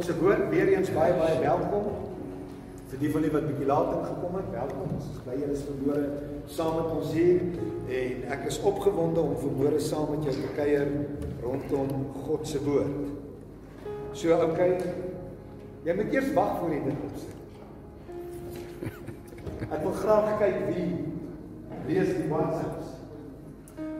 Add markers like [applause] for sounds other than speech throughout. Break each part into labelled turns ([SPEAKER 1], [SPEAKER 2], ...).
[SPEAKER 1] God se woord weer eens baie baie welkom. Vir die van julle wat bietjie later gekom het, welkom. Ons is bly julle is vanmôre saam met ons hier en ek is opgewonde om vanmôre saam met jou te kuier rondom God se woord. So okay. Jy moet eers wag voor jy dit opsit. Ek wil graag kyk wie lees die WhatsApps.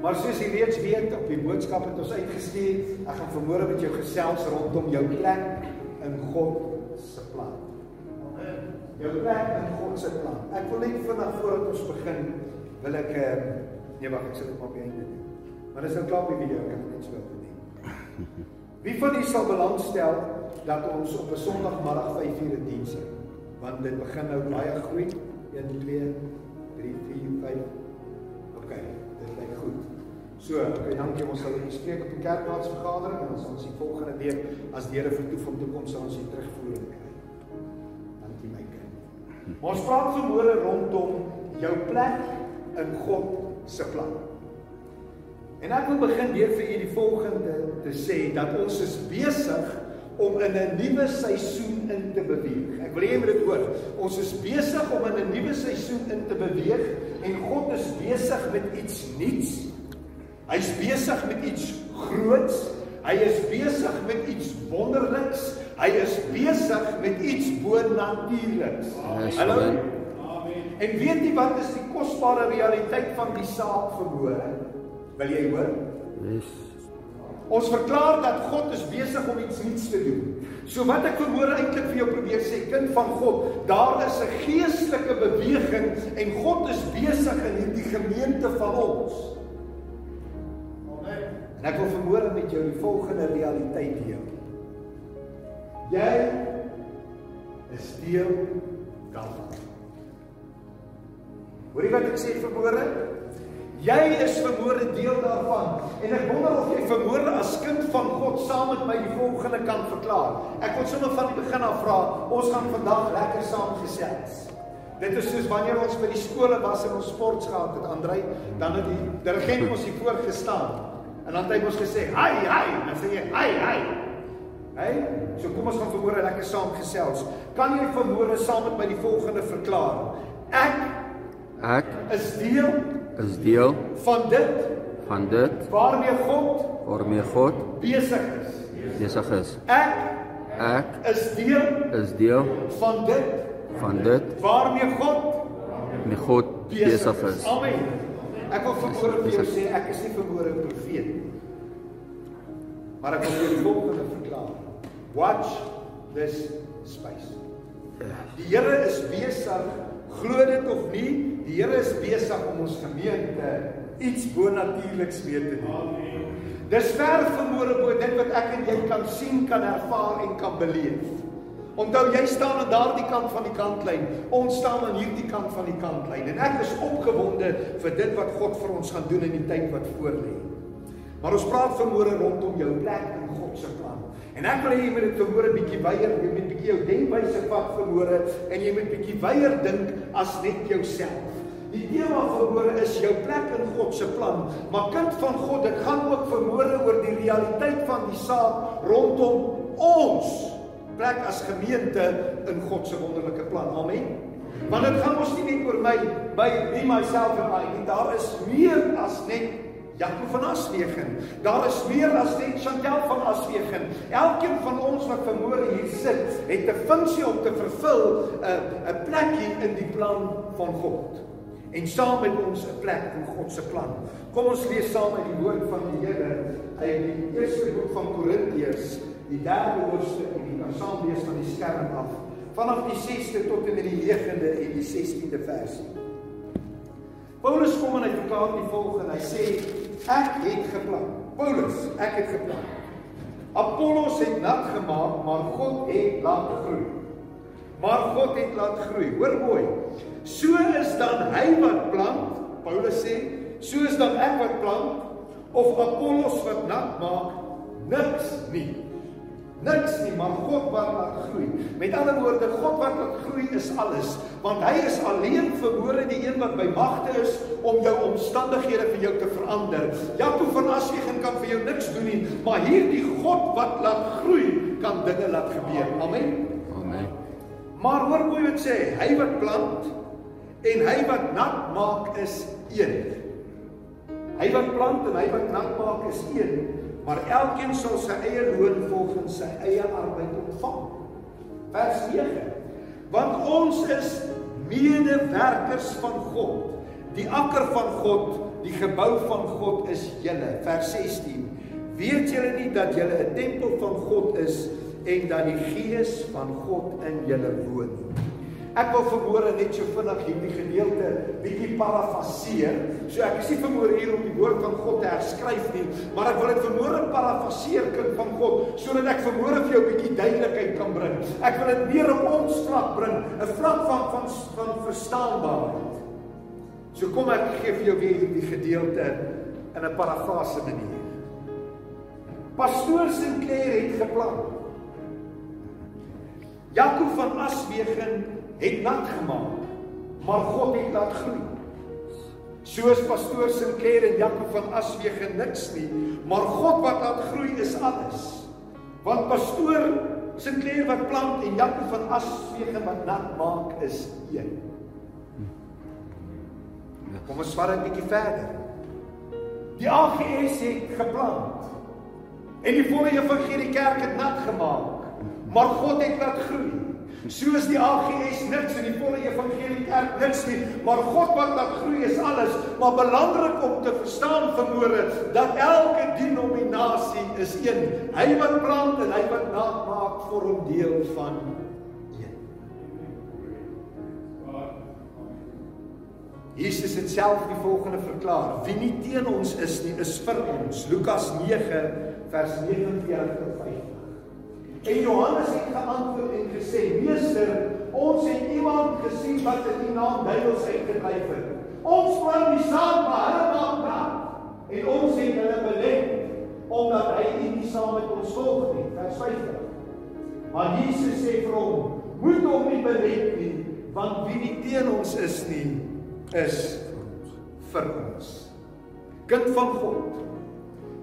[SPEAKER 1] Maar soos jy reeds weet, op die boodskap het ons uitgestuur, ek gaan vanmôre met jou gesels rondom jou plek in God se plan. Amen. Jou plek in God se plan. Ek wil net vinnig voordat ons begin, wil ek uh, nee wag, ek sit dit op die einde doen. Maar dis nou klaar die video, ek net so doen. Wie van julle sal belangstel dat ons op 'n Sondagmiddag 5:00 'n diens het? Want dit begin nou baie groei. 1 2 3 4 5 OK, dit lyk. So, okay, dankie. Ons sal bespreek op die kerkraadsvergadering en ons ons die volgende week as die Here om toe kom sal ons hier terugvoer kry. Dankie my kind. Ons praat vanmôre rondom jou plek in God se plan. En ek wil begin deur vir u die volgende te sê dat ons is besig om in 'n nuwe seisoen in te beweeg. Ek wil hê jy moet dit hoor. Ons is besig om in 'n nuwe seisoen in te beweeg en God is besig met iets nuuts Hy's besig met iets groots. Hy is besig met iets wonderliks. Hy is besig met iets bonatuurliks. Hallo. Amen. En weet jy wat is die kosbare realiteit van die saak verhoor? Wil jy hoor? Yes. Ons verklaar dat God is besig om iets nuuts te doen. So wat ek verhoor eintlik vir jou probeer sê, kind van God, daar is 'n geestelike beweging en God is besig in hierdie gemeente van ons. En ek wil vermoere met jou die volgende realiteit deel. Jy is deel daarvan. Hoorie wat ek sê vermoere? Jy is vermoere deel daarvan. En ek wonder of jy vermoere as kind van God saam met my die volgende kan verklaar. Ek wil sommer van die begin af vra, ons gaan vandag lekker saam gesels. Dit is soos wanneer ons by die skole was en ons sports gehad het, Andrei, dan het die dirigent ons hier voor gestaan. En dan het hy mos gesê, "Hi, hi." Dan sê jy, "Hi, hi." Hey, so kom ons gaan vanmôre lekker saam gesels. Kan jy vanmôre saam met my die volgende verklaar? Ek
[SPEAKER 2] ek
[SPEAKER 1] is deel
[SPEAKER 2] is deel
[SPEAKER 1] van dit
[SPEAKER 2] van dit
[SPEAKER 1] waarmee God
[SPEAKER 2] waarmee God
[SPEAKER 1] besig is.
[SPEAKER 2] Besig is.
[SPEAKER 1] Ek
[SPEAKER 2] ek
[SPEAKER 1] is deel
[SPEAKER 2] is deel
[SPEAKER 1] van dit
[SPEAKER 2] van dit
[SPEAKER 1] waarmee God
[SPEAKER 2] met God besig is.
[SPEAKER 1] Amen. Ek wil vanmôre vir jou sê ek is nie vanmôre 'n profeet nie. Maar ek wil vir die volgende verklaar. Watch this space. Die Here is besig, glo dit of nie, die Here is besig om ons gemeente iets bonatuurliks mee te doen. Amen. Dis ver vermoere bo dit wat ek en jy kan sien, kan ervaar en kan beleef. Onthou jy staan aan daardie kant van die kantlyn. Ons staan aan hierdie kant van die kantlyn en ek is opgewonde vir dit wat God vir ons gaan doen in die tyd wat voorlê. Maar ons praat vanmôre rondom jou plek in God se plan. En ek wil hê jy moet dit vanmôre bietjie weier, jy moet bietjie jou denkwyse vat vanmôre en jy moet bietjie weier dink as net jouself. Die tema vanmôre is jou plek in God se plan. Maar kind van God, dit gaan ook vanmôre oor die realiteit van die saak rondom ons plek as gemeente in God se wonderlike plan. Amen. Want dit gaan mos nie net oor my by me myself en my nie. Daar is meer as net Jakob van Aswegen. Daar is meer as net Chantel van Aswegen. Elkeen van ons wat vermoor hier sit, het 'n funksie om te vervul, 'n 'n plekkie in die plan van God. En saam met ons 'n plek in God se plan. Kom ons lees saam uit die woord van die Here uit die eerste boek van Korintiërs, die derde hoofstuk en die kan saam lees van die skerm af vanaf die 6ste tot en met die 9de en die 16de versie. Paulus kom en hy verklaar die volgende. Hy sê ek het geplan. Paulus, ek het geplan. Apollos het nat gemaak, maar God het laat groei. Maar God het laat groei. Hoor mooi. So is dan hy wat plant, Paulus sê, so is dan ek wat plant of Apollos wat nat maak, niks nie. Niks nie, maar God wat laat groei. Met ander woorde, God wat laat groei is alles, want hy is alleen verhoore die een wat by magte is om jou omstandighede vir jou te verander. Jakob van Aswegen kan vir jou niks doen nie, maar hierdie God wat laat groei kan dinge laat gebeur. Amen.
[SPEAKER 2] Amen.
[SPEAKER 1] Maar hoor hoe dit sê, hy wat plant en hy wat nat maak is een. Hy wat plant en hy wat nat maak is een, maar elkeen sal sy eie loon volgens sy eie arbeid ontvang. Vers 9. Want ons is medewerkers van God. Die akker van God, die gebou van God is julle. Vers 16. Weet julle nie dat julle 'n tempel van God is en dat die Gees van God in julle woon nie? Ek wil vermoere net so vinnig hierdie gedeelte bietjie parafraseer. So ek is nie vermoere hier om die woord van God te herskryf nie, maar ek wil dit vermoere parafraseer kind van God sodat ek vermoere vir jou bietjie duidelikheid kan bring. Ek wil dit meer op ons vlak bring, 'n vlak van van van verstaanbaarheid. So kom ek gee vir jou weer hierdie gedeelte in 'n parafrase manier. Pastoor Sinclair het geplan. Jakob van Aswegen het nat gemaak, maar God het laat groei. Soos pastoor Sinclair en Jakob van Aswegen niks nie, maar God wat laat groei is alles. Want pastoor Sinclair wat plant en Jakob van Aswegen wat nat maak is een. Kom ons vat 'n bietjie verder. Die AGS het geplant. En die volle evangelie kerk het nat gemaak, maar God het laat groei. Soos die AGS niks en die volle evangelie kerk niks nie, maar God wat laat groei is alles, maar belangrik om te verstaan vermoere dat elke denominasie is een. Hy wat plant en hy wat nat maak vorm deel van Jesus het self die volgende verklaar: Wie nie teen ons is nie, is vir ons. Lukas 9 vers 49 tot 50. En Johannes het geantwoord en gesê: Meester, ons het iemand gesien wat in U naam duiwels uitgedryf het. Ons plan die saad maar hulle maak nat. En ons het hulle belê omdat hy nie saam met ons volg nie. Vers 50. Maar Jesus sê vir hom: Moet hom nie belê nie, want wie nie teen ons is nie, is vir ons. Kind van God.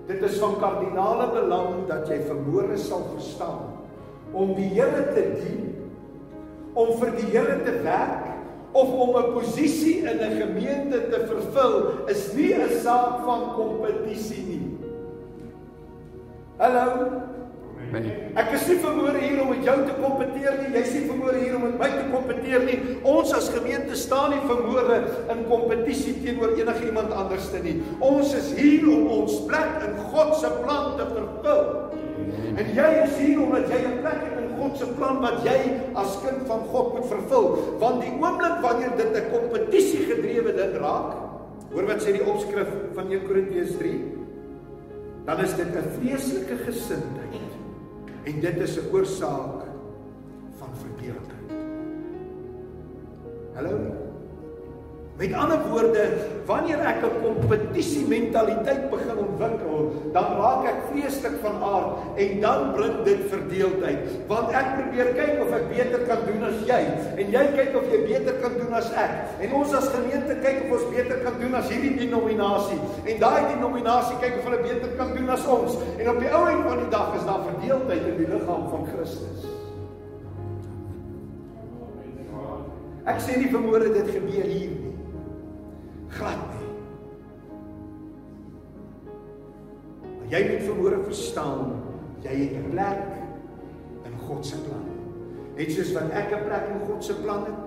[SPEAKER 1] Dit is van kardinale belang dat jy vermoere sal verstaan om die Here te dien, om vir die Here te werk of om 'n posisie in 'n gemeente te vervul is nie 'n saak van kompetisie nie. Hallo. Ek is nie vermoere hier om met jou te kompeteer nie. Jy is nie vermoere hier om met my te kompeteer nie. Ons as gemeente staan nie vermoere in kompetisie teenoor enigiemand anderste nie. Ons is hier om ons plek in God se plan te vervul. En jy is hier omdat jy 'n plek het in God se plan wat jy as kind van God moet vervul. Want die oomblik wanneer dit 'n kompetisie gedrewe ding raak, hoor wat sê die opskrif van 1 Korintiërs 3, dan is dit 'n vreeslike gesindheid. En dit is 'n oorsaak van verdeeldheid. Hallo. Met ander woorde, wanneer ek 'n kompetisie mentaliteit begin ontwikkel, dan raak ek vreeslik van aard en dan bring dit verdeeldheid. Want ek probeer kyk of ek beter kan doen as jy en jy kyk of jy beter kan doen as ek. En ons as gemeente kyk of ons beter kan doen as hierdie denominasie en daai denominasie kyk of hulle beter kan doen as ons. En op die ou end van die dag is daar verdeeldheid in die liggaam van Christus. Ek sê nie vermoere dit gebeur hier nie. Jy moet vermoere verstaan, jy het 'n plek in God se plan. Net soos wat ek 'n plek in God se plan het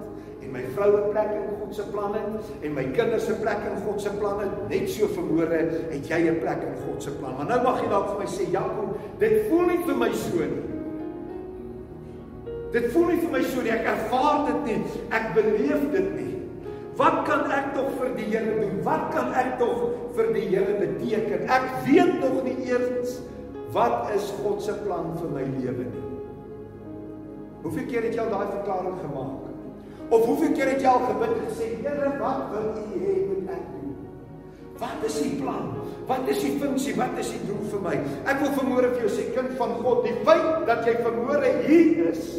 [SPEAKER 1] en my vrou 'n plek in God se plan het en my kinders 'n plek in God se plan het, net so vermoere het jy 'n plek in God se plan. Maar nou mag jy dalk vir my sê, Jakob, dit voel nie vir my so nie. Dit voel nie vir my so nie. Ek ervaar dit nie. Ek beleef dit nie. Wat kan ek tog vir die Here doen? Wat kan ek tog vir die Here beteken? Ek weet wat is God se plan vir my lewe nie. Hoeveel keer het jy al daai verklaring gemaak? Of hoeveel keer het jy al gebid en gesê, Here, wat wil U hê moet ek doen? Wat is die plan? Wat is die funksie? Wat is die doel vir my? Ek wil vermoere vir jou sê, kind van God, die feit dat jy vermoere hier is,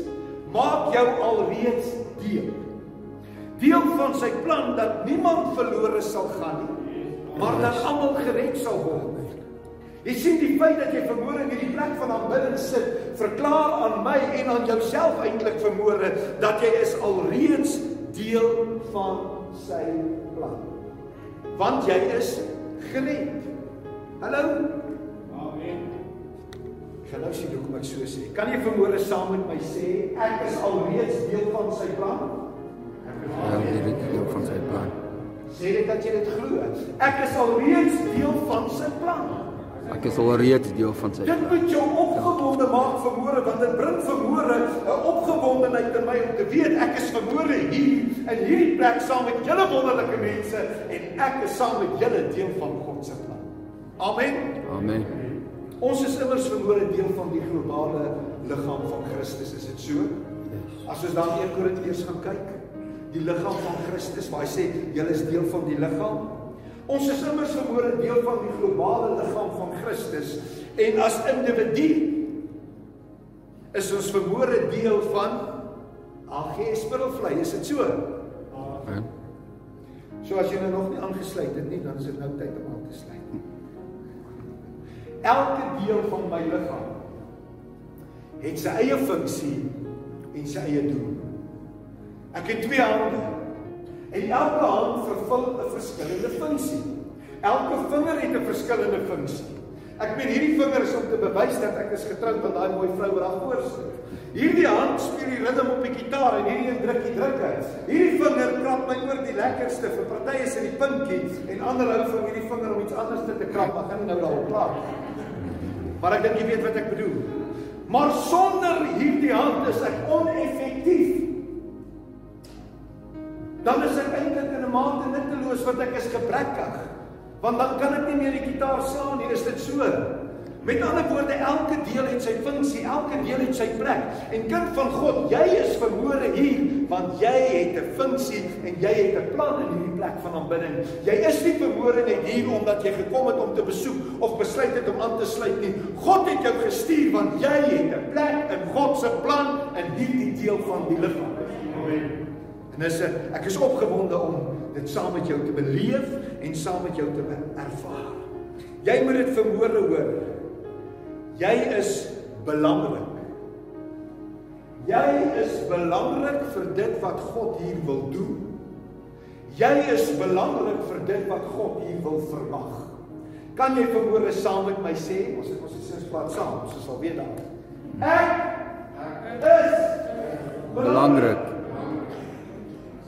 [SPEAKER 1] maak jou alreeds deel. Deel van sy plan dat niemand verlore sal gaan nie, maar dat almal gered sal word. Jy sien die feit dat jy vermoere in hierdie plek van aanbidding sit, verklaar aan my en aan jouself eintlik vermoere dat jy is alreeds deel van sy plan. Want jy is gered. Hallo. Amen. Geloof jy hoekom ek so sê? Kan jy vermoere saam met my sê ek is alreeds deel van sy plan?
[SPEAKER 2] Dit is deel van sy plan.
[SPEAKER 1] Sê dit dat jy dit glo. Ek is alreeds deel van sy plan.
[SPEAKER 2] Ek is alreeds deel van sy
[SPEAKER 1] Dit moet jou opgewonde maak vermoere want dit bring vermoere 'n opgewondenheid in my om te weet ek is vermoere hier in hierdie plek saam met julle wonderlike mense en ek is saam met julle deel van God se plan. Amen.
[SPEAKER 2] Amen.
[SPEAKER 1] Ons is immers vermoere deel van die globale liggaam van Christus, is dit so? As ons dan 1 Korintiërs gaan kyk, die liggaam van Christus, waar hy sê julle is deel van die liggaam. Ons is immers vermoere deel van die globale liggaam van Christus en as individu is ons vermoere deel van AG Spittelvlei, is dit so?
[SPEAKER 2] Amen.
[SPEAKER 1] So as jy nou nog nie aangesluit het nie, dan is dit nou tyd om aan te sluit. Elke deel van my liggaam het sy eie funksie en sy eie doel. Ek het twee hande. En elke hand vervul 'n verskillende funksie. Elke vinger het 'n verskillende funksie. Ek meen hierdie vinger is om te bewys dat ek is getroud aan daai mooi vrou wat daar voor sit. Hierdie hand speel die ritme op die gitaar en hierdie een druk die drukke. Hierdie vinger krap my oor die lekkerste vir partye is in die pinkie en ander hou van hierdie vinger om iets anders te krap. Ek gaan nou daarop nie. Maar ek dink jy weet wat ek bedoel. Maar sonder hierdie hand is ek oneffektief. Dan is ek eintlik in 'n mate nutteloos want ek is gebrekkig. Want dan kan ek nie meer die gitaar slaan nie, is dit so? Met ander woorde, elke deel het sy funksie, elke deel het sy plek. En kind van God, jy is vermoere hier want jy het 'n funksie en jy het 'n plan in hierdie plek van aanbidding. Jy is nie vermoere net hier omdat jy gekom het om te besoek of besluit het om aan te sluit nie. God het jou gestuur want jy het 'n plek in God se plan in hierdie deel van die liggaam. Amen. Dis ek is opgewonde om dit saam met jou te beleef en saam met jou te ervaar. Jy moet dit vermoere hoor. Jy is belangrik. Jy is belangrik vir dit wat God hier wil doen. Jy is belangrik vir dit wat God hier wil vermag. Kan jy vermoere saam met my sê? Ons het ons het sins plaas saam, ons sal weer daar. Ek is
[SPEAKER 2] Belangrik.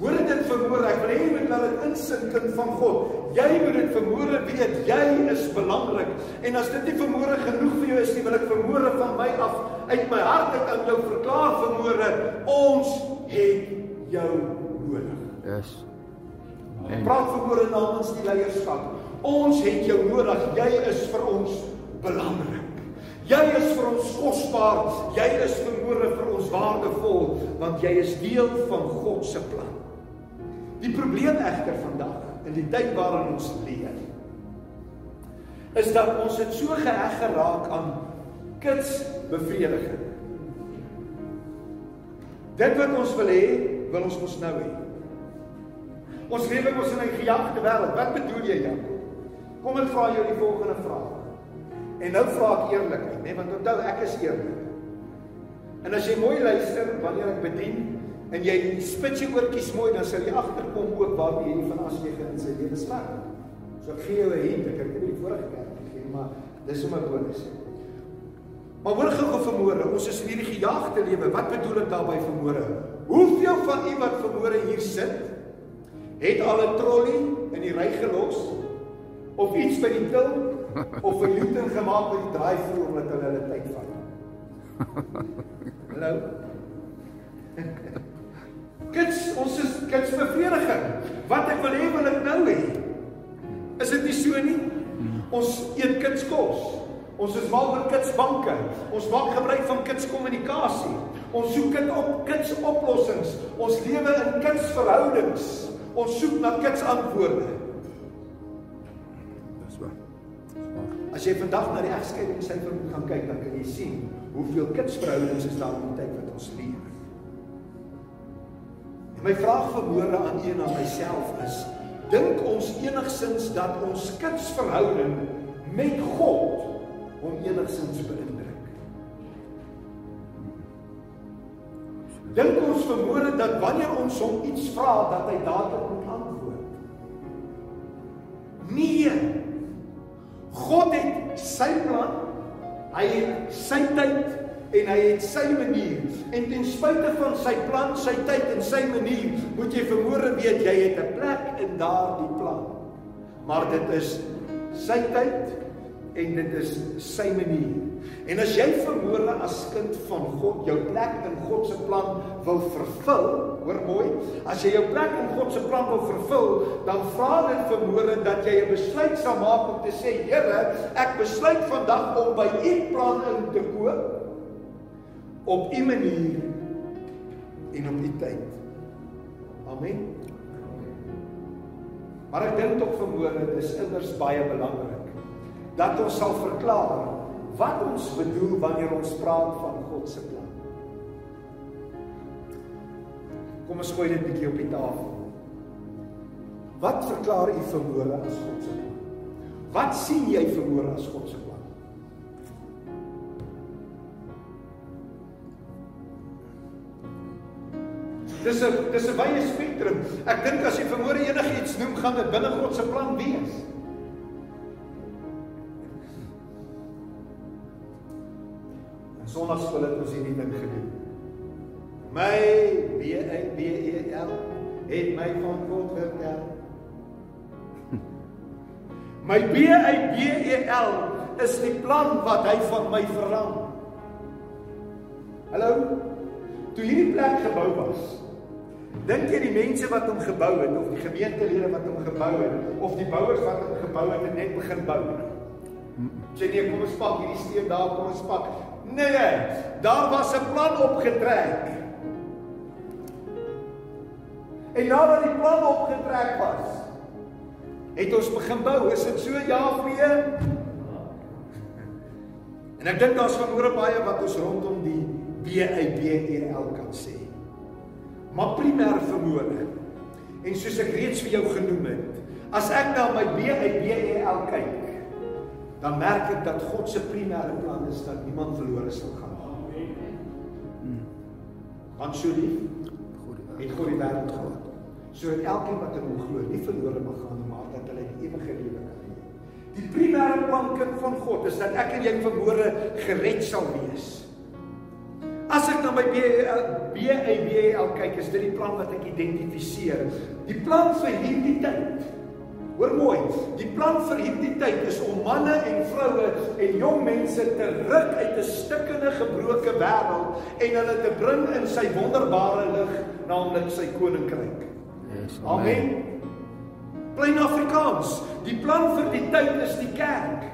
[SPEAKER 1] Hoor dit vermoere, ek wil hê jy moet laat dit insink kind van God. Jy moet dit vermoere weet, jy is belangrik. En as dit nie vermoere genoeg vir jou is nie, wil ek vermoere van my af uit my hart uit aan jou verklaar vermoere, ons het jou nodig.
[SPEAKER 2] Yes.
[SPEAKER 1] Ek praat vermoere namens die leierskap. Ons het jou nodig. Jy is vir ons belangrik. Jy is vir ons kosbaar. Jy is vermoere vir ons waardevol want jy is deel van God se plan. Die probleem egter vandag in die tyd waarin ons leef is dat ons het so geheg geraak aan kits bevrediging. Dit wat ons wil hê, wil ons mos nou hê. Ons lewe mos in 'n gejagte wêreld. Wat bedoel jy dan? Kom ek vra jou die volgende vraag. En nou vra ek eerlikheid, né, nee, want onthou ek is eerlik. En as jy mooi luister wanneer ek bedien en jy spit jou oortjies mooi, dan sal jy agterkom ook waar jy van aswege in sy lewe staan. So ek gee jou 'n hint, ek het dit nie vorige keer gegee, maar dis sommer bonus. Maar hoor gou vermoere, ons is in hierdie gejaagde lewe. Wat bedoel ek daarby vermoere? Hoeveel van u wat vermoere hier sit, het al 'n trolly in die ry gelos of iets by die til of 'n Newton gemaak by die draaivoer omdat hulle hulle tyd vat. [laughs] Hallo. Kits, ons is kits bevrediging. Wat ek wil hê wil ek nou hê. Is dit nie so nie? Ons eet kits kos. Ons is mal oor kitsbanke. Ons maak gebruik van kitskommunikasie. Ons soek dit op kitsoplossings. Ons lewe in kitsverhoudings. Ons soek na kitsantwoorde.
[SPEAKER 2] Dis waar.
[SPEAKER 1] As jy vandag na die egskeidingssyfer gaan kyk, dan kan jy sien hoeveel kitsverhoudings is daar in die tyd wat ons leef. En my vraag verhoorde aan een aan myself is: dink ons enigsins dat ons kitsverhouding met God hom enigsins beïndruk. Dink ons vermoere dat wanneer ons hom iets vra dat hy dadelik moet antwoord. Nee. God het sy plan. Hy het sy tyd en hy het sy manier. En ten spyte van sy plan, sy tyd en sy manier, moet jy vermoere weet jy het 'n plek in daardie plan. Maar dit is sy tyd en dit is sy manier. En as jy vermoere as kind van God jou plek in God se plan wil vervul, hoor mooi, as jy jou plek in God se plan wil vervul, dan vra dit vermoere dat jy 'n besluit sal maak om te sê, Here, ek besluit vandag om by U plan in te koop op u manier en op u tyd. Amen. Maar ek dink tog vermoere dis immers baie belangrik dat ons sal verklaar wat ons bedoel wanneer ons praat van God se plan. Kom ons gooi dit bietjie op die tafel. Wat verklaar u vermoere as God se plan? Wat sien jy vermoere as God se plan? Dis 'n dis 'n wye spektrum. Ek dink as jy vermoere enigiets noem, gaan dit binne God se plan wees. En Sondag skool het ons hierdie ding gedoen. My B A B E L het my van God vertel. [laughs] My B A B E L is die plan wat hy van my verlang. Hallo. Toe hierdie plek gebou was, Dink jy die mense wat hom gebou het of die gemeentelede wat hom gebou het of die bouers wat hom gebou het het net begin bou? Sê nee, kom ons pak hierdie steen daar, kom ons pak. Nee, nee, daar was 'n plan opgetrek. En nadat die plan opgetrek was, het ons begin bou. Is dit so ja of nee? En ek dink daar's vermoere baie wat ons rondom die BIBEL kan sê maar primêr vermoë. En soos ek reeds vir jou genoem het, as ek na my BIBEL kyk, dan merk ek dat God se primêre plan is dat niemand verlore sal gaan nie. Amen. Want so lief het God die wêreld gehad. Sodat elkeen wat in hom glo, nie verlore mag gaan nie, maar dat hulle die ewige lewe kan hê. Die primêre plan van God is dat ek en jy verlore gered sal wees. As ek na my BABL kyk, is dit die plan wat ek identifiseer. Die plan vir hierdie tyd. Hoor mooi, die plan vir hierdie tyd is om manne en vroue en jong mense te ruk uit 'n stikkende gebroke wêreld en hulle te bring in sy wonderbare lig, naamlik sy koninkryk. Yes, amen. amen. Plain Afrikaans, die plan vir die tyd is die kerk.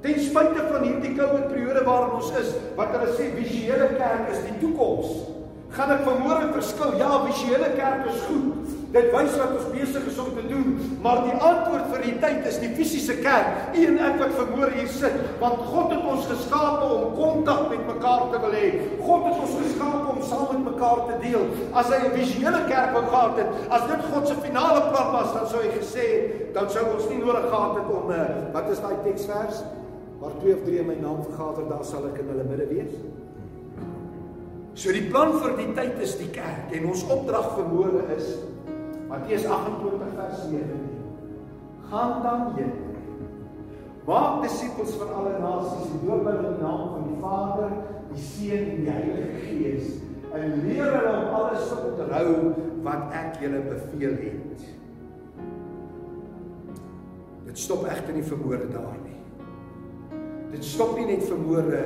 [SPEAKER 1] Ten spyte van hierdie koue periode waarin ons is, wat hulle sê visuele kerk is die toekoms. Gaan ek vanmôre verskil? Ja, visuele kerk is goed. Dit wys wat ons besig is om te doen, maar die antwoord vir die tyd is die fisiese kerk. U en ek wat vanmôre hier sit, want God het ons geskape om kontak met mekaar te wil hê. God het ons geskape om saam met mekaar te deel. As hy 'n visuele kerk wou gehad het, as dit God se finale plan was, dan sou hy gesê dan sou ons nie nodig gehad het om 'n eh, wat is daai teksvers? Waar twee of drie in my naam vergader, daar sal ek in hulle midde wees. So die plan vir die tyd is die kerk en ons opdrag vermoë is Matteus 28 vers 9. Gaan dan heen. Maak disippels van alle nasies en doop hulle in die naam van die Vader, die Seun en die Heilige Gees en leer hulle om alles te onthou wat ek julle beveel het. Dit stop egter nie vermoë daar nie. Dit stop nie net vermoere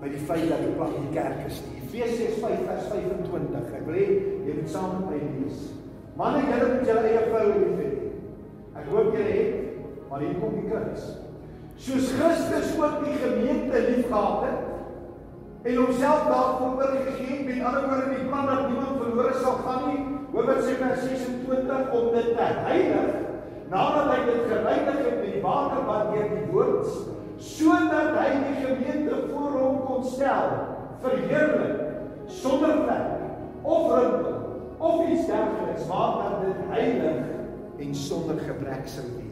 [SPEAKER 1] by die feit dat die plan die kerk is nie. Efesiërs 5 vers 25. Ek wil hê jy moet saam met my lees. Manne, julle moet julle eie vroue lief hê. Ek hoop julle het, maar hier kom die kruis. Soos Christus ook die gemeente liefgehad het en homself daarvoor oorgegee het, met ander woorde die plan dat niemand verlore sal gaan nie. Hoewel sê vers 26 om dit te heilig nadat hy dit gereinig het met die water wat deur die woord sodat hy die gemeente voor hom kon stel verheerlik sonder vlek of rimpel of iets dergeliks maar dat dit heilig en sonder gebrek sou wees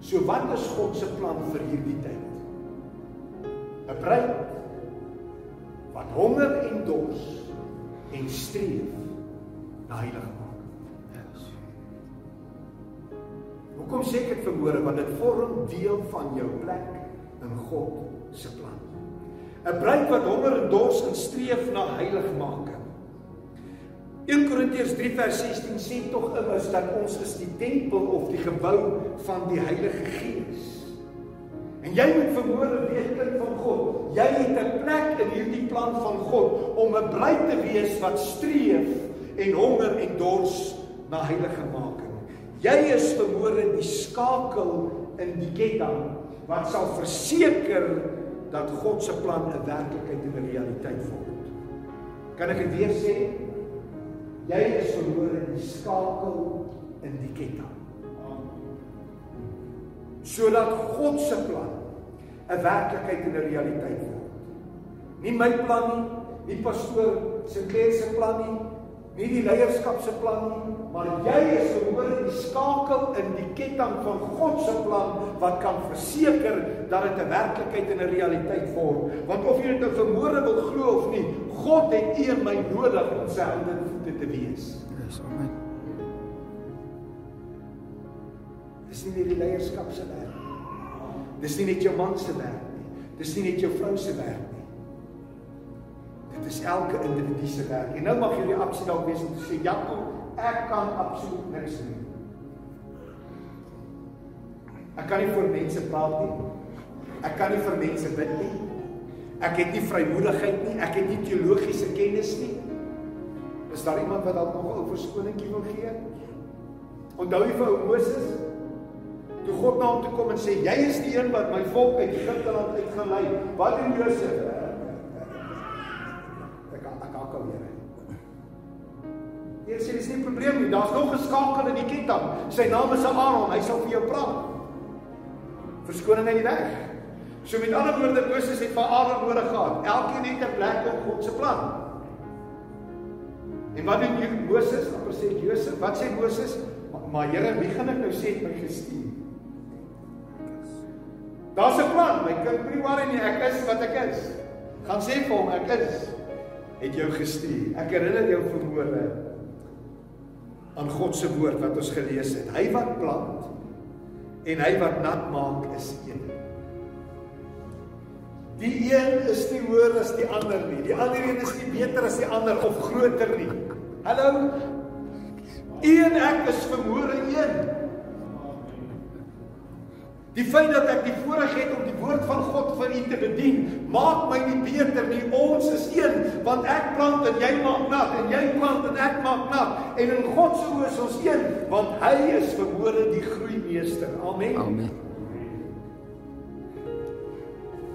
[SPEAKER 1] So wat is God se plan vir hierdie tyd? 'n Bruid wat honger en dors en streef na heiligmaking.
[SPEAKER 2] Yes.
[SPEAKER 1] Hoekom sê ek dit vermoere want dit vorm deel van jou plek in God se plan. 'n Bruid wat honger en dors en streef na heiligmaking. 1 Korintiërs 3 vers 16 sê tog immers dat ons is die tempel of die gebou van die Heilige Gees. En jy moet vermoere weet kind van God, jy het 'n plek in hierdie plan van God om 'n bruid te wees wat streef en honger en dors na heilige making. Jy is vermoere die skakel in die ketting wat sal verseker dat God se plan 'n werklikheid en 'n realiteit word. Kan ek dit weer sê? Jy is verhoor in die skakel in die ketting. Sodat God se plan 'n werklikheid en 'n realiteit word. Nie my plan nie, nie pastoor Sinclair se plan nie, nie die leierskap se plan nie, maar jy is verhoor in die skakel in die ketting van God se plan wat kan verseker dat dit 'n werklikheid en 'n realiteit word. Want of jy dit nou vermoere wil glo of nie, God het u en my nodig om sy hande en voete te wees.
[SPEAKER 2] Yes, amen.
[SPEAKER 1] Dis nie net die leierskap se werk nie. Dis nie net jou man se werk nie. Dis nie net jou vrou se werk nie. Dit is elke individu se werk. En nou mag jy reaksie dalk wees om te sê, "Ja, ek kan absoluut niks doen." Ek kan nie vir mense praat nie. Ek kan nie vir mense bid nie. Ek het nie vrymoedigheid nie. Ek het nie teologiese kennis nie. Is daar iemand wat dalk nog 'n verskoningkie wil gee? Onthou jy vir ou Moses? Toe God na hom toe kom en sê, "Jy is die een wat my volk uit Egipte land uitgelei." Wat doen Josef? Hier sê dis nie 'n probleem nie. Daar's nog 'n skakel in die ketting. Sy naam is Aaron. Hy sal vir jou praat. Verskoning uit die weg. So met ander woorde, Moses het vir Aaron nodig gehad. Elkeen het 'n plek in God se plan. En wat doen Moses? Amper sê Josef, wat sê Moses? Maar Here, wie gaan ek nou sê het my gestuur? Daar's 'n plan, my kind, moenie worry nie, ek is wat ek is. Gaan sê vir hom ek is het jou gestuur. Ek herinner jou vermoere aan God se woord wat ons gelees het. Hy wat plant en hy wat nat maak is een. Die een is nie hoër as die ander nie. Die ander een is nie beter as die ander of groter nie. Hallo. Een ek is vermoere een. Die feit dat ek die voorreg het om die woord van God vir u te bedien, maak my nie beter nie. Ons is een, want ek plant en jy maak nat en jy plant en ek maak nat. En in God se oë is ons een, want hy is verhoore die groeimeester. Amen.
[SPEAKER 2] Amen.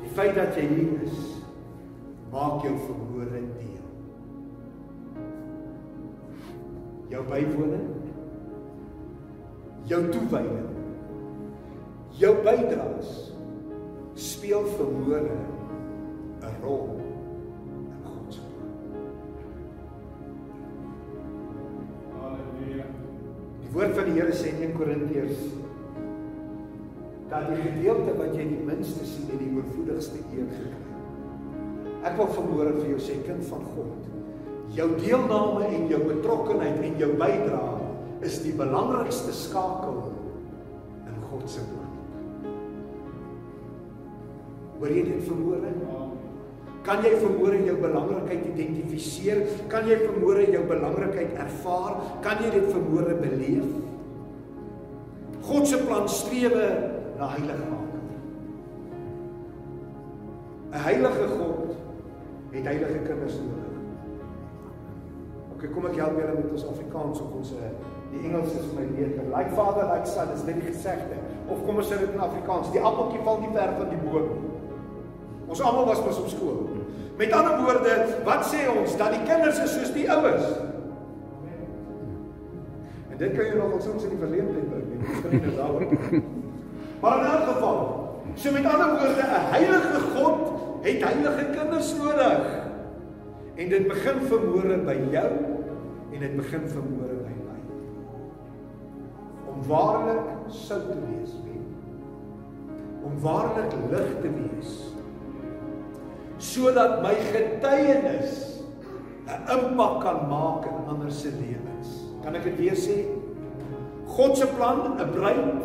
[SPEAKER 1] Die feit dat jy hier is, maak jou verhoore deel. Jou bywoning, jou toewyding jou bydraes speel verhoore 'n rol in God se plan. Halleluja. Die woord van die Here sê in 1 Korintiërs dat die gedeelte wat jy die minste sien en die oorvloedigste eer gekry. Ek wil verhoore vir jou sê kind van God. Jou deelname en jou betrokkeheid en jou bydrae is die belangrikste skakel in God se Hoor jy dit vermoere? Kan jy vermoere jou belangrikheid identifiseer? Kan jy vermoere jou belangrikheid ervaar? Kan jy dit vermoere beleef? God se plan strewe na heiligmaking. 'n Heilige God het heilige kinders nodig. OK, kom ek help julle met ons Afrikaans of ons die Engels is my beter. Like father, like son is dit die gesegde. Of kom ons sê dit in Afrikaans, die appeltjie val nie ver van die boom nie. Ons almal was mos op skool. Met ander woorde, wat sê ons dat die kinders is soos die ouers? En dit kan jy nog soms in die verleentheid bring, nie miskien nou daaroor. [laughs] Maar in elk geval, so met ander woorde, 'n heilige God het heilige kinders nodig. En dit begin vermoere by jou en dit begin vermoere by my. Om waarlik sout te wees, om waarlik lig te wees sodat my getuienis 'n impak kan maak in ander se lewens. Kan ek dit weer sê? God se plan, 'n bruid,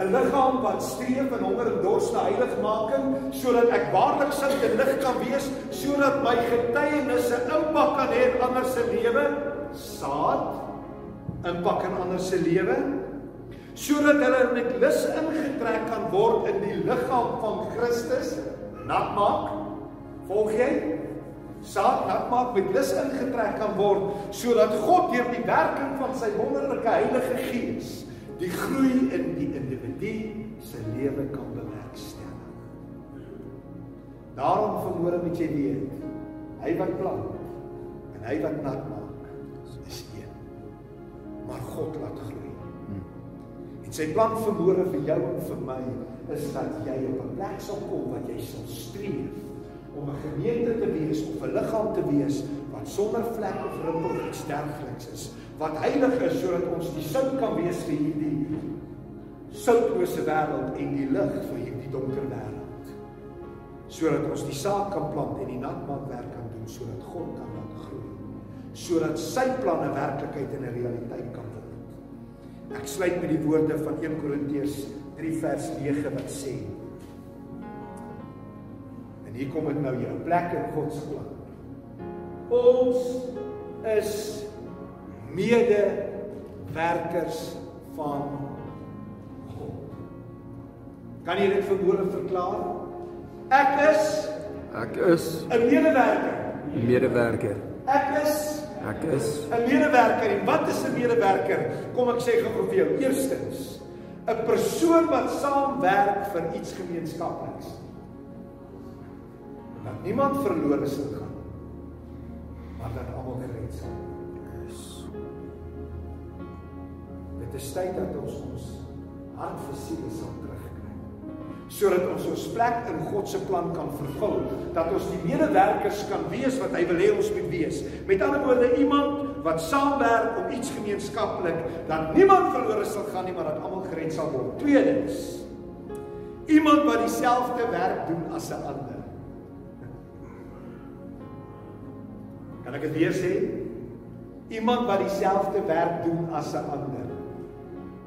[SPEAKER 1] 'n liggaam wat streef en honger en dors na heiligmaking sodat ek waarlik sout en lig kan wees, sodat my getuienis 'n impak kan hê in ander se lewe, saad impak in ander se lewe sodat hulle met lus ingetrek kan word in die liggaam van Christus nat maak volg jy saad nat maak met lus ingetrek kan word sodat God deur die werking van sy wonderlike Heilige Gees die groei in die individu se lewe kan bewerkstellig? Daarom vermoere moet jy weet hy wat plant en hy wat nat maak is een. Maar God laat groei. En sy plan vermoere vir jou en vir my is dat jy op 'n plek sal kom wat jy sal streef om 'n gemeente te wees of 'n liggaam te wees wat sonder vlek of rimpel of iets dergeliks is, wat heilig is sodat ons die sout kan wees vir hierdie soutlose wêreld en die lig vir hierdie donker wêreld. Sodat ons die saak kan plant en die natmaakwerk kan doen sodat God kan laat groei. Sodat sy planne werklikheid en 'n realiteit kan word. Ek sluit met die woorde van 1 Korintiërs 3 vers 9 wat sê: En hier kom dit nou jou plek in God se plan. Ons is mede werkers van God. Kan jy dit verwoorde verklaar? Ek is
[SPEAKER 2] Ek is
[SPEAKER 1] 'n medewerker.
[SPEAKER 2] medewerker.
[SPEAKER 1] Ek is
[SPEAKER 2] Ek is
[SPEAKER 1] 'n medewerker. En wat is 'n medewerker? Kom ek sê gou vir jou. Eerstens, 'n persoon wat saamwerk vir iets gemeenskapliks. Niemand verlore sal gaan, maar dat almal gered sal word. Dit is tyd dat ons ons hart vir siele sal terugkry. Sodat ons ons plek in God se plan kan vervul, dat ons die medewerkers kan wees wat hy wil hê ons moet wees. Met ander woorde, iemand wat saamwerk om iets gemeenskaplik dat niemand verlore sal gaan nie, maar dat almal gered sal word. Tweedens, iemand wat dieselfde werk doen as 'n ander. Kan ek dit weer sê? Iemand wat dieselfde werk doen as 'n ander.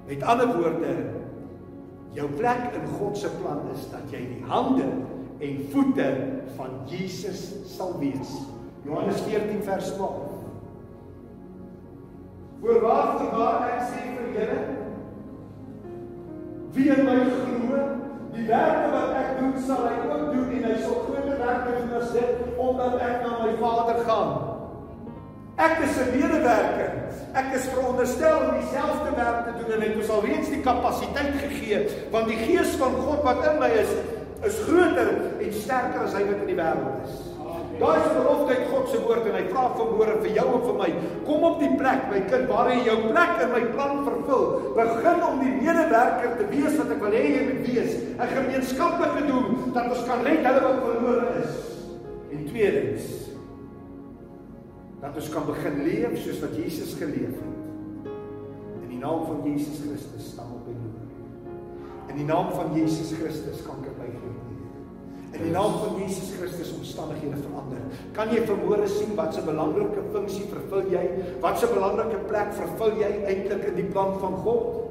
[SPEAKER 1] Met ander woorde, jou plek in God se plan is dat jy die hande en voete van Jesus sal wees. Johannes 14 vers 12. Voorwaar voorwaar ek sê vir julle wie in my glo, die werke wat ek doen sal hy ook doen en hy sal groter werke doen as dit omdat ek na my Vader gaan. Ek is 'n medewerker. Ek is veronderstel om dieselfde werk te doen en hy het ons al reeds die kapasiteit gegee want die gees van God wat in my is is groter en sterker as hy wat in die wêreld is. Daai is belofte uit God se woord en hy vra vanmôre vir jou en vir my, kom op die plek my kind waar jy jou plek in my plan vervul. Begin om die medewerker te wees wat ek wil hê jy moet wees. 'n Gemeenskaplike doel dat ons kan red hulle wat verlore is. En tweedens dat ons kan begin leef soos wat Jesus geleef het. In die naam van Jesus Christus staan op en loop. In die naam van Jesus Christus kan ek by gee. In die naam van Jesus Christus omstandighede verander. Kan jy vermoere sien wat 'n belangrike funksie vervul jy? Wat 'n belangrike plek vervul jy eintlik in die plan van God?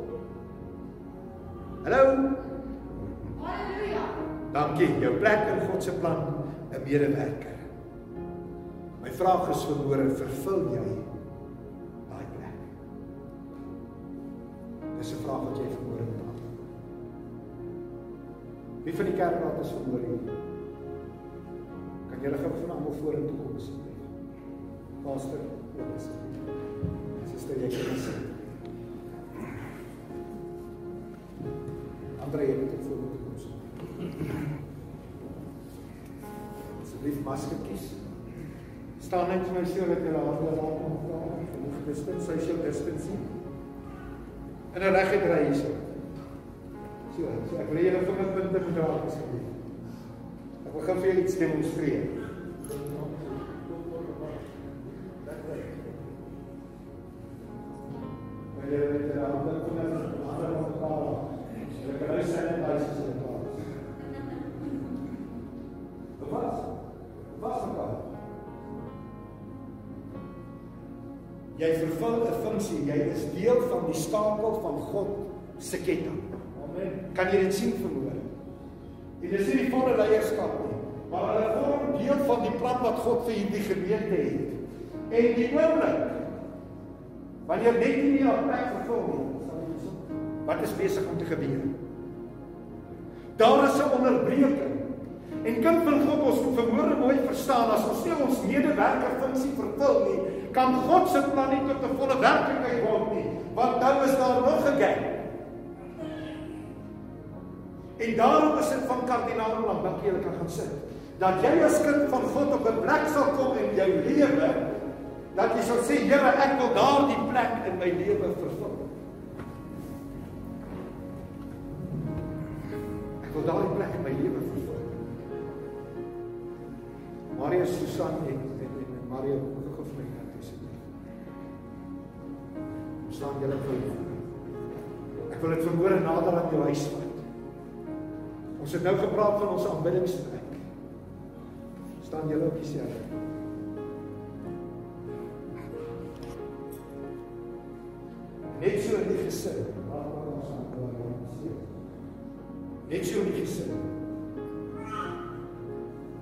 [SPEAKER 1] Hallo.
[SPEAKER 3] Halleluja.
[SPEAKER 1] Dankie. Jou plek in God se plan, 'n medewerker. Vraag is vermoere, vervul jy daai plek? Dis 'n vraag wat jy vermoere moet antwoord. Wie van die kerkraad is vermoere hier? Kan julle gou van almal vorentoe kom asseblief? Pastor, dit? Suster, jy kan sien. Andre, moet ook vorentoe kom asseblief. Asseblief maskertjies. Staan net vir my so dat jy daar voor raak om te praat. Genoeg distance, social distancing. En 'n reguit ry hierso. So, so ek wil julle vingerpunte moet daar asseblief. Ek wil gou vir julle iets demonstreer. Jy vervul 'n funksie. Jy is deel van die skakel van God se ketting. Amen. Kan jy dit sien vermoor? En dis nie die volle leierskap nie, maar hulle vorm deel van die plan wat God vir hierdie gemeente het. En die oomblik wanneer net nie die plek vervul nie, wat is besig om te gebeur? Daar is 'n onderbreking. En kind van God, ons moet vermoere mooi verstaan as ons nie ons medewerker funksie vervul nie, kan God se plan nie tot 'n volle werklikheid word nie, want nou is daar nog 'n gap. En daarom is dit van kardinale belang dat jy kan gaan sit. Dat jy as kind van God op 'n plek sal kom in jou lewe dat jy sal sê Here, ek wil daardie plek in my lewe vervul. Ek wil daardie plek in my lewe vervul. Maria Susan en en, en Maria Staan julle voor. Ek wil dit vermoere nader aan jou huis vat. Ons het nou gepraat van ons aanbiddingsplek. Staan julle op dieselfde. Net so in die gesin. Net so in die gesin.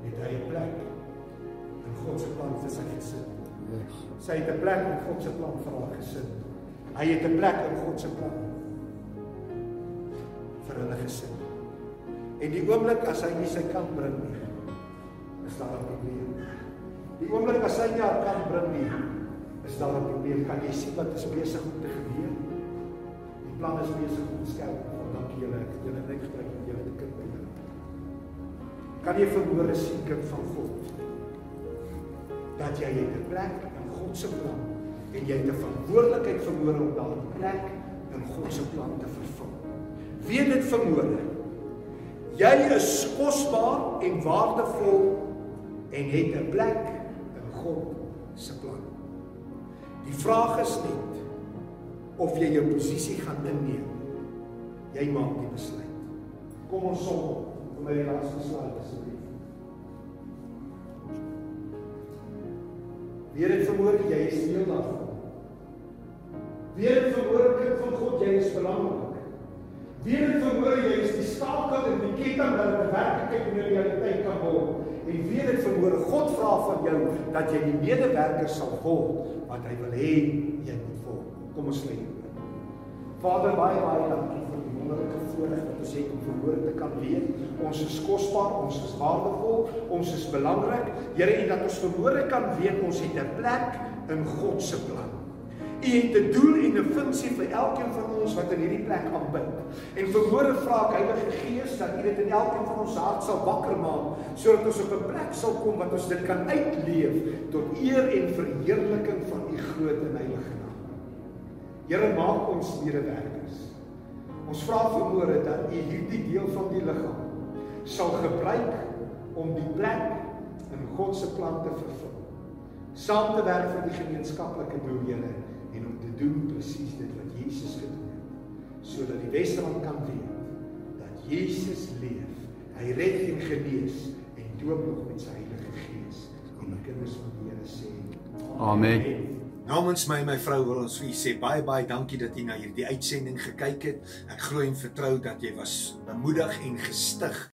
[SPEAKER 1] Het hy 'n plek in God se plan vir sy gesin.
[SPEAKER 2] Yes.
[SPEAKER 1] Sy het 'n plek in God se plan vir haar gesin. Hy het 'n plek in God se plan vir hulle gesin. En die oomblik as hy nie sy kan bring nie, is daar 'n probleem. Die oomblik as hy nie haar kan bring nie, is daar 'n probleem. Kan jy sien wat is besig om te gebeur? Die plan is besig om te skerp. Dankie julle. Ek het julle net gebruik om julle te kind by julle. Kan jy verhoor sien kind van God? Dat jy het 'n plek in God se plan en jy het 'n verantwoordelikheid verhoor om daardie plek in God se plan te vervul. Weet dit verhoor. Jy is kosbaar en waardevol en het 'n plek in God se plan. Die vraag is net of jy jou posisie gaan inneem. Jy maak die besluit. Kom ons som vir my laaste slide asseblief. Weer dit vermoor jy is deel daarvan. Weer dit vermoor kind van God jy is belangrik. Weer dit vermoor jy is die skakel in die ketting dat 'n werklikheid in realiteit kan word. En weer dit vermoor God vra van jou dat jy die medewerker sal word wat hy wil hê jy moet word. Kom ons lê. Vader baie baie dankie vir die wonderlike voorreg wat ons het om verhoor te kan weet. Ons is kosbaar, ons is waardevol, ons is belangrik. Here, en dat ons verhoor kan weet ons het 'n plek in God se plan. U het 'n doel en 'n funksie vir elkeen van ons wat in hierdie plek aanbid. En verhoor vra ek Heilige Gees dat U dit in elkeen van ons hart sal wakker maak sodat ons op 'n plek sal kom wat ons dit kan uitleef tot eer en verheerliking van U groot en heilige naam. Here maak ons medewerkers. Ons vra vermoere dat U hierdie deel van die liggaam sal gebruik om die plek in God se plan te vervul. Saam te werk vir die gemeenskaplike doel, Here, doen presies dit wat Jesus gedoen het, sodat die Westerland kan weet dat Jesus leef. Hy red en genees en doop nog met sy Heilige Gees. En die kinders van die Here sê:
[SPEAKER 2] Amen.
[SPEAKER 4] Namens my en my vrou wil ons vir u sê baie baie dankie dat u na hierdie uitsending gekyk het. Ek glo en vertrou dat jy was bemoedig en gestig